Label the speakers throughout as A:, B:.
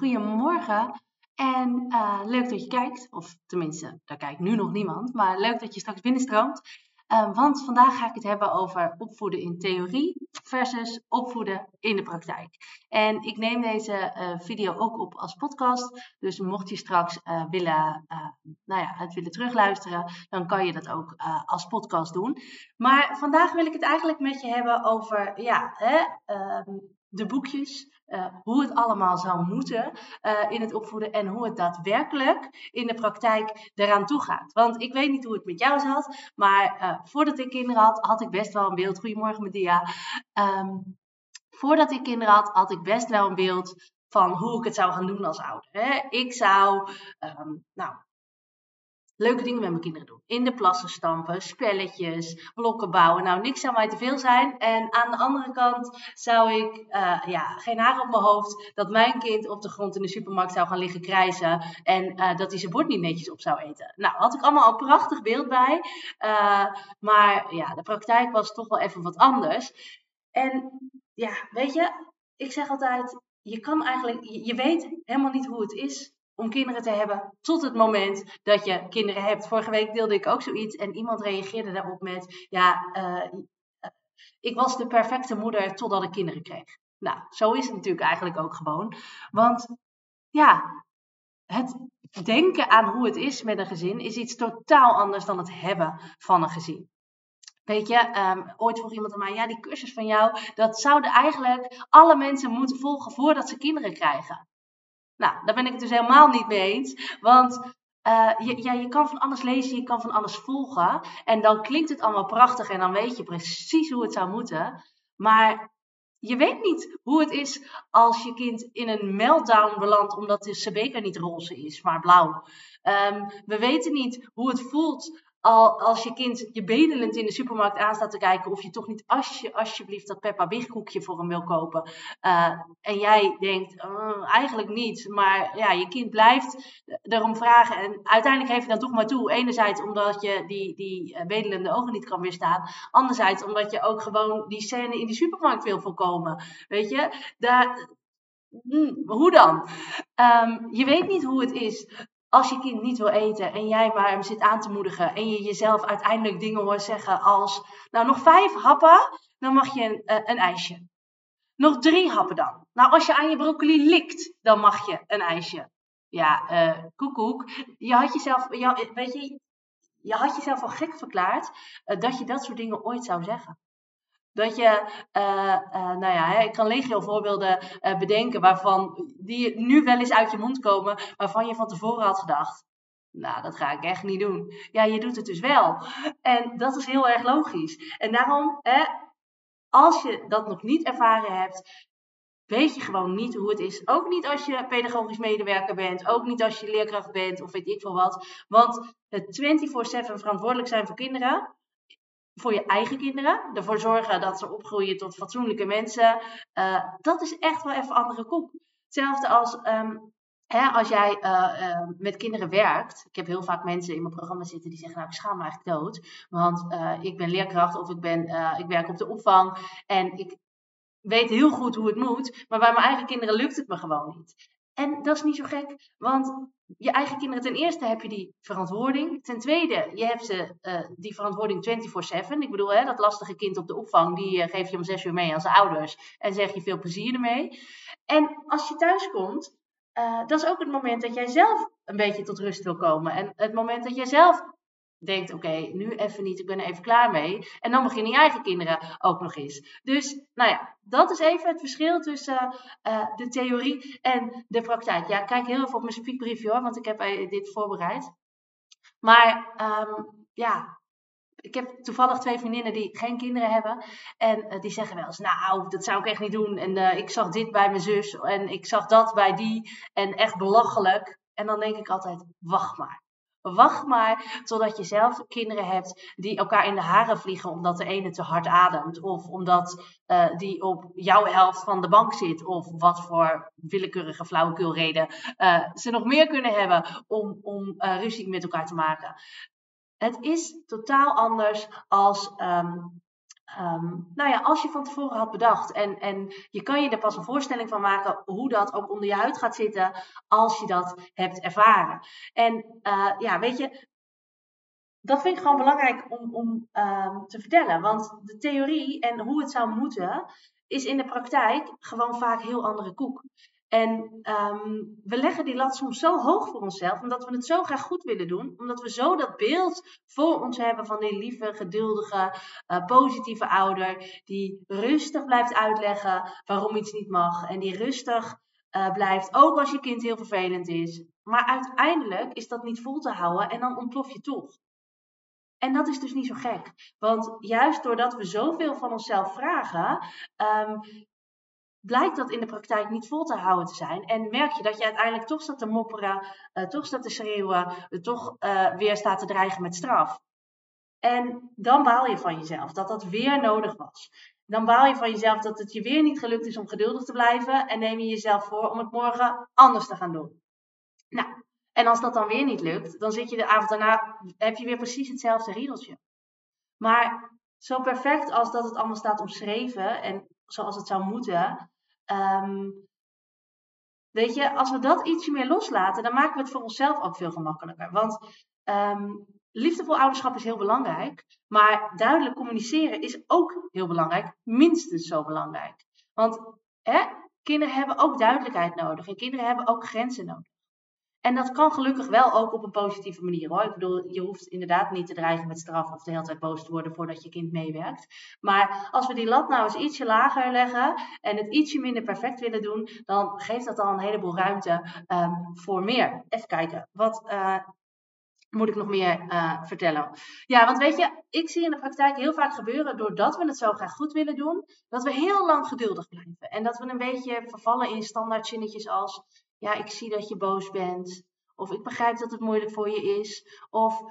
A: Goedemorgen. En uh, leuk dat je kijkt, of tenminste, daar kijkt nu nog niemand, maar leuk dat je straks binnenstroomt. Uh, want vandaag ga ik het hebben over opvoeden in theorie versus opvoeden in de praktijk. En ik neem deze uh, video ook op als podcast. Dus mocht je straks willen, nou ja, het willen terugluisteren, dan kan je dat ook als podcast doen. Maar vandaag wil ik het eigenlijk met je hebben over ja, hè, ehm, de boekjes, uh, hoe het allemaal zou moeten uh, in het opvoeden en hoe het daadwerkelijk in de praktijk eraan toe gaat. Want ik weet niet hoe het met jou zat, maar uh, voordat ik kinderen had, had ik best wel een beeld. Goedemorgen, Medea. Um, voordat ik kinderen had, had ik best wel een beeld van hoe ik het zou gaan doen als ouder. Hè. Ik zou, um, nou, leuke dingen met mijn kinderen doen. In de plassen stampen, spelletjes, blokken bouwen. Nou, niks zou mij te veel zijn. En aan de andere kant zou ik, uh, ja, geen haar op mijn hoofd, dat mijn kind op de grond in de supermarkt zou gaan liggen krijzen. En uh, dat hij zijn bord niet netjes op zou eten. Nou, had ik allemaal een prachtig beeld bij. Uh, maar ja, de praktijk was toch wel even wat anders. En ja, weet je, ik zeg altijd, je kan eigenlijk, je weet helemaal niet hoe het is om kinderen te hebben tot het moment dat je kinderen hebt. Vorige week deelde ik ook zoiets en iemand reageerde daarop met: Ja, uh, ik was de perfecte moeder totdat ik kinderen kreeg. Nou, zo is het natuurlijk eigenlijk ook gewoon. Want ja, het denken aan hoe het is met een gezin is iets totaal anders dan het hebben van een gezin. Weet je, um, ooit vroeg iemand aan mij, ja, die cursus van jou, dat zouden eigenlijk alle mensen moeten volgen voordat ze kinderen krijgen. Nou, daar ben ik het dus helemaal niet mee eens. Want uh, je, ja, je kan van alles lezen, je kan van alles volgen. En dan klinkt het allemaal prachtig en dan weet je precies hoe het zou moeten. Maar je weet niet hoe het is als je kind in een meltdown belandt omdat de beker niet roze is, maar blauw. Um, we weten niet hoe het voelt al, als je kind je bedelend in de supermarkt aan staat te kijken of je toch niet als je, alsjeblieft dat Peppa Big koekje voor hem wil kopen. Uh, en jij denkt, uh, eigenlijk niet, maar ja, je kind blijft erom vragen en uiteindelijk geef je dan toch maar toe. Enerzijds omdat je die, die uh, bedelende ogen niet kan weerstaan, anderzijds omdat je ook gewoon die scène in die supermarkt wil voorkomen. Weet je, daar, hmm, hoe dan? Um, je weet niet hoe het is als je kind niet wil eten en jij maar hem zit aan te moedigen en je jezelf uiteindelijk dingen hoort zeggen als, nou nog vijf happen, dan mag je een, uh, een ijsje. Nog drie happen dan. Nou, als je aan je broccoli likt, dan mag je een ijsje. Ja, uh, koekoek. Je had jezelf, je, weet je, je had jezelf al gek verklaard uh, dat je dat soort dingen ooit zou zeggen. Dat je, uh, uh, nou ja, ik kan legio voorbeelden uh, bedenken waarvan die nu wel eens uit je mond komen, waarvan je van tevoren had gedacht. Nou, dat ga ik echt niet doen. Ja, je doet het dus wel. En dat is heel erg logisch. En daarom, als je dat nog niet ervaren hebt, weet je gewoon niet hoe het is. Ook niet als je pedagogisch medewerker bent, ook niet als je leerkracht bent of weet ik veel wat. Want het 24/7 verantwoordelijk zijn voor kinderen, voor je eigen kinderen. Ervoor zorgen dat ze opgroeien tot fatsoenlijke mensen. Uh, dat is echt wel even andere koek. Hetzelfde als um, hè, als jij uh, uh, met kinderen werkt. Ik heb heel vaak mensen in mijn programma zitten die zeggen: Nou, ik schaam me eigenlijk dood. Want ik ben leerkracht of ik, ben, ik werk op de opvang. En ik weet heel goed hoe het moet. Maar bij mijn eigen kinderen lukt het me gewoon niet. En dat is niet zo gek, want je eigen kinderen, ten eerste heb je die verantwoording. Ten tweede, je hebt ze, uh, die verantwoording 24-7. Ik bedoel, hè, dat lastige kind op de opvang, die uh, geef je om zes uur mee aan zijn ouders. En zeg je veel plezier ermee. En als je thuis komt, uh, dat is ook het moment dat jij zelf een beetje tot rust wil komen. En het moment dat jij zelf denkt, oké, nu even niet, ik ben er even klaar mee. En dan beginnen je eigen kinderen ook nog eens. Dus, nou ja, dat is even het verschil tussen uh, de theorie en de praktijk. Ja, kijk heel even op mijn speakbriefje hoor, want ik heb dit voorbereid. Maar um, ja, ik heb toevallig twee vriendinnen die geen kinderen hebben. En eh, die zeggen wel eens, nou, dat zou ik echt niet doen. En ik zag dit bij mijn zus en ik zag dat bij die. En echt belachelijk. En dan denk ik altijd, wacht maar. Wacht maar totdat je zelf kinderen hebt die elkaar in de haren vliegen omdat de ene te hard ademt. Of omdat uh, die op jouw helft van de bank zit. Of wat voor willekeurige flauwekulreden uh, ze nog meer kunnen hebben om, om uh, ruzie met elkaar te maken. Het is totaal anders als um, Um, nou ja, als je van tevoren had bedacht en, en je kan je er pas een voorstelling van maken hoe dat ook onder je huid gaat zitten als je dat hebt ervaren. En uh, ja, weet je, dat vind ik gewoon belangrijk om, om um, te vertellen. Want de theorie en hoe het zou moeten, is in de praktijk gewoon vaak heel andere koek. En um, we leggen die lat soms zo hoog voor onszelf, omdat we het zo graag goed willen doen, omdat we zo dat beeld voor ons hebben van die lieve, geduldige, uh, positieve ouder, die rustig blijft uitleggen waarom iets niet mag en die rustig uh, blijft, ook als je kind heel vervelend is. Maar uiteindelijk is dat niet vol te houden en dan ontplof je toch. En dat is dus niet zo gek. Want juist doordat we zoveel van onszelf vragen, um, blijkt dat in de praktijk niet vol te houden te zijn. En merk je dat je uiteindelijk toch staat te mopperen, uh, toch staat te schreeuwen, uh, toch uh, weer staat te dreigen met straf. En dan baal je van jezelf dat dat weer nodig was. Dan baal je van jezelf dat het je weer niet gelukt is om geduldig te blijven en neem je jezelf voor om het morgen anders te gaan doen. Nou, en als dat dan weer niet lukt, dan zit je de avond daarna, heb je weer precies hetzelfde riedeltje. Maar zo perfect als dat het allemaal staat omschreven en zoals het zou moeten. Um, weet je, als we dat ietsje meer loslaten, dan maken we het voor onszelf ook veel gemakkelijker. Want um, liefdevol ouderschap is heel belangrijk, maar duidelijk communiceren is ook heel belangrijk, minstens zo belangrijk. Want hè, kinderen hebben ook duidelijkheid nodig en kinderen hebben ook grenzen nodig. En dat kan gelukkig wel ook op een positieve manier hoor. Ik bedoel, je hoeft inderdaad niet te dreigen met straf of de hele tijd boos te worden voordat je kind meewerkt. Maar als we die lat nou eens ietsje lager leggen en het ietsje minder perfect willen doen, dan geeft dat al een heleboel ruimte um, voor meer. Even kijken, wat uh, moet ik nog meer uh, vertellen? Ja, want weet je, ik zie in de praktijk heel vaak gebeuren, doordat we het zo graag goed willen doen, dat we heel lang geduldig blijven. En dat we een beetje vervallen in standaard zinnetjes als ja, ik zie dat je boos bent. Of ik begrijp dat het moeilijk voor je is. Of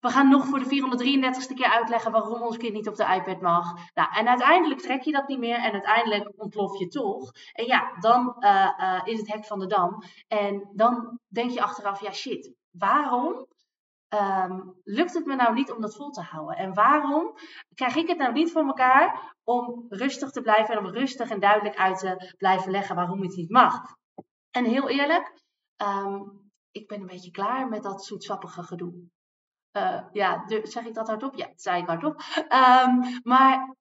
A: we gaan nog voor de 433ste keer uitleggen waarom ons kind niet op de iPad mag. Nou, en uiteindelijk trek je dat niet meer en uiteindelijk ontplof je toch. En ja, dan uh, uh, is het hek van de dam. En dan denk je achteraf, ja shit, waarom um, lukt het me nou niet om dat vol te houden? En waarom krijg ik het nou niet voor elkaar om rustig te blijven en om rustig en duidelijk uit te blijven leggen waarom het niet mag? En heel eerlijk, um, ik ben een beetje klaar met dat zoetsappige gedoe. Uh, ja, zeg ik dat hardop? Ja, dat zei ik hardop. Um, maar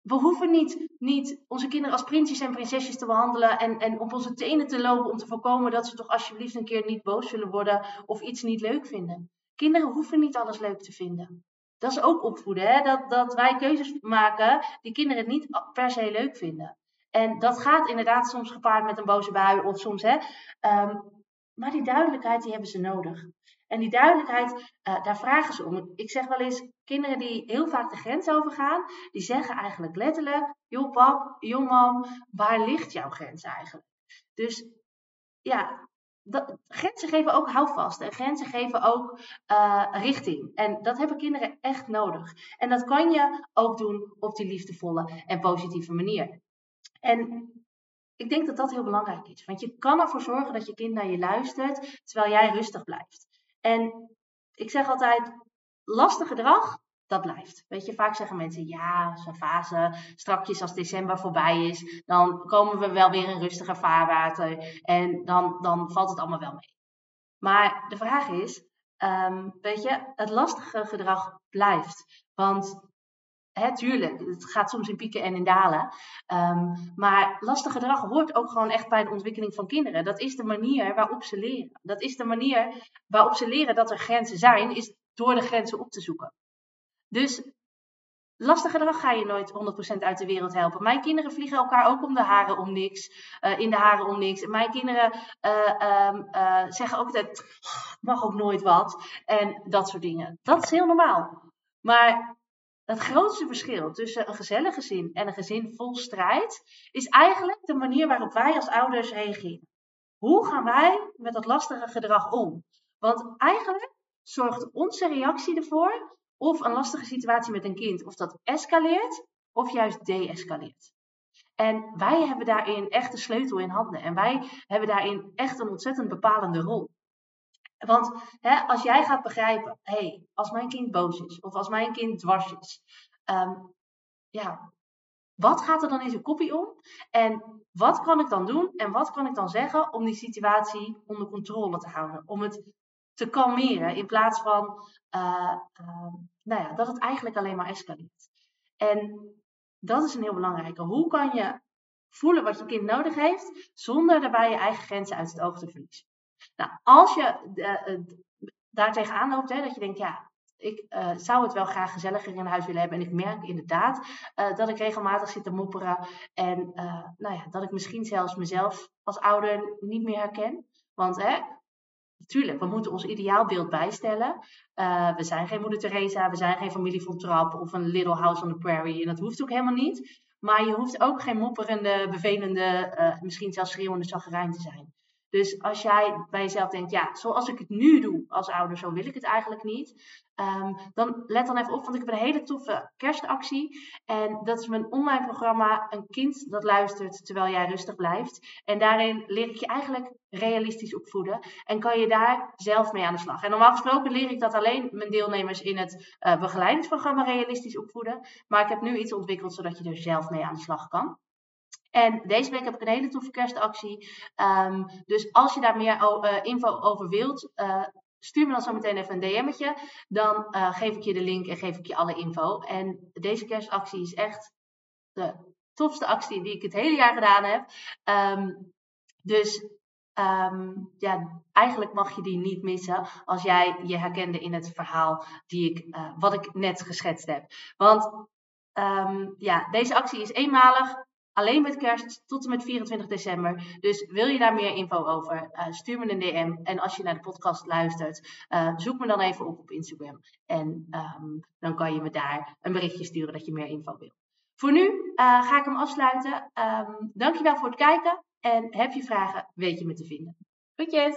A: we hoeven niet, niet onze kinderen als prinsjes en prinsesjes te behandelen en, en op onze tenen te lopen om te voorkomen dat ze toch alsjeblieft een keer niet boos zullen worden of iets niet leuk vinden. Kinderen hoeven niet alles leuk te vinden. Dat is ook opvoeden, hè? Dat, dat wij keuzes maken die kinderen niet per se leuk vinden. En dat gaat inderdaad soms gepaard met een boze bui of soms, hè. Um, maar die duidelijkheid, die hebben ze nodig. En die duidelijkheid, uh, daar vragen ze om. Ik zeg wel eens, kinderen die heel vaak de grens overgaan, die zeggen eigenlijk letterlijk, joh pap, joh mam, waar ligt jouw grens eigenlijk? Dus ja, dat, grenzen geven ook houvast en grenzen geven ook uh, richting. En dat hebben kinderen echt nodig. En dat kan je ook doen op die liefdevolle en positieve manier. En ik denk dat dat heel belangrijk is. Want je kan ervoor zorgen dat je kind naar je luistert terwijl jij rustig blijft. En ik zeg altijd, lastig gedrag, dat blijft. Weet je, vaak zeggen mensen, ja, zo'n fase, strakjes als december voorbij is, dan komen we wel weer in rustiger vaarwater en dan, dan valt het allemaal wel mee. Maar de vraag is, um, weet je, het lastige gedrag blijft. Want Hè, tuurlijk, het gaat soms in pieken en in dalen. Um, maar lastig gedrag hoort ook gewoon echt bij de ontwikkeling van kinderen. Dat is de manier waarop ze leren. Dat is de manier waarop ze leren dat er grenzen zijn, is door de grenzen op te zoeken. Dus lastig gedrag ga je nooit 100% uit de wereld helpen. Mijn kinderen vliegen elkaar ook om de haren om niks. Uh, in de haren om niks. En mijn kinderen uh, um, uh, zeggen ook dat mag ook nooit wat. En dat soort dingen. Dat is heel normaal. Maar het grootste verschil tussen een gezellig gezin en een gezin vol strijd is eigenlijk de manier waarop wij als ouders reageren. Hoe gaan wij met dat lastige gedrag om? Want eigenlijk zorgt onze reactie ervoor of een lastige situatie met een kind, of dat escaleert of juist deescaleert. En wij hebben daarin echt de sleutel in handen. En wij hebben daarin echt een ontzettend bepalende rol. Want hè, als jij gaat begrijpen, hé, hey, als mijn kind boos is, of als mijn kind dwars is, ehm, ja, wat gaat er dan in zijn kopie om? En wat kan ik dan doen en wat kan ik dan zeggen om die situatie onder controle te houden? Om het te kalmeren in plaats van uh, uh, nou ja, dat het eigenlijk alleen maar escaleert. En dat is een heel belangrijke. Hoe kan je voelen wat je kind nodig heeft zonder daarbij je eigen grenzen uit het oog te verliezen? Nou, als je uh, daar tegenaan loopt, hè, dat je denkt, ja, ik uh, zou het wel graag gezelliger in huis willen hebben. En ik merk inderdaad dat ik regelmatig zit te mopperen. En nou ja, dat ik misschien zelfs mezelf als ouder niet meer herken. Want hè, Tuurlijk, we moeten ons ideaalbeeld bijstellen. We zijn geen moeder Teresa, we zijn geen familie van Trap of een Little House on the Prairie. En dat hoeft ook helemaal niet. Maar je hoeft ook geen mopperende, bevelende, misschien zelfs schreeuwende chagrijn te zijn. Dus als jij bij jezelf denkt, ja, zoals ik het nu doe als ouder, zo wil ik het eigenlijk niet. Um, dan let dan even op, want ik heb een hele toffe kerstactie. En dat is mijn online programma Een kind dat luistert terwijl jij rustig blijft. En daarin leer ik je eigenlijk realistisch opvoeden. En kan je daar zelf mee aan de slag. En normaal gesproken leer ik dat alleen mijn deelnemers in het uh, begeleidingsprogramma realistisch opvoeden. Maar ik heb nu iets ontwikkeld zodat je er zelf mee aan de slag kan. En deze week heb ik een hele toffe kerstactie. Um, dus als je daar meer uh, info over wilt, uh, stuur me dan zo meteen even een DM'tje. Dan uh, geef ik je de link en geef ik je alle info. En deze kerstactie is echt de tofste actie die ik het hele jaar gedaan heb. Um, dus um, ja, eigenlijk mag je die niet missen als jij je herkende in het verhaal die ik, wat ik net geschetst heb. Want ja, deze actie is eenmalig. Alleen met kerst tot en met 24 december. Dus wil je daar meer info over? Uh, stuur me een DM. En als je naar de podcast luistert, uh, zoek me dan even op op Instagram. En um, dan kan je me daar een berichtje sturen dat je meer info wil. Voor nu uh, ga ik hem afsluiten. Um, dankjewel voor het kijken. En heb je vragen, weet je me te vinden. Groetjes!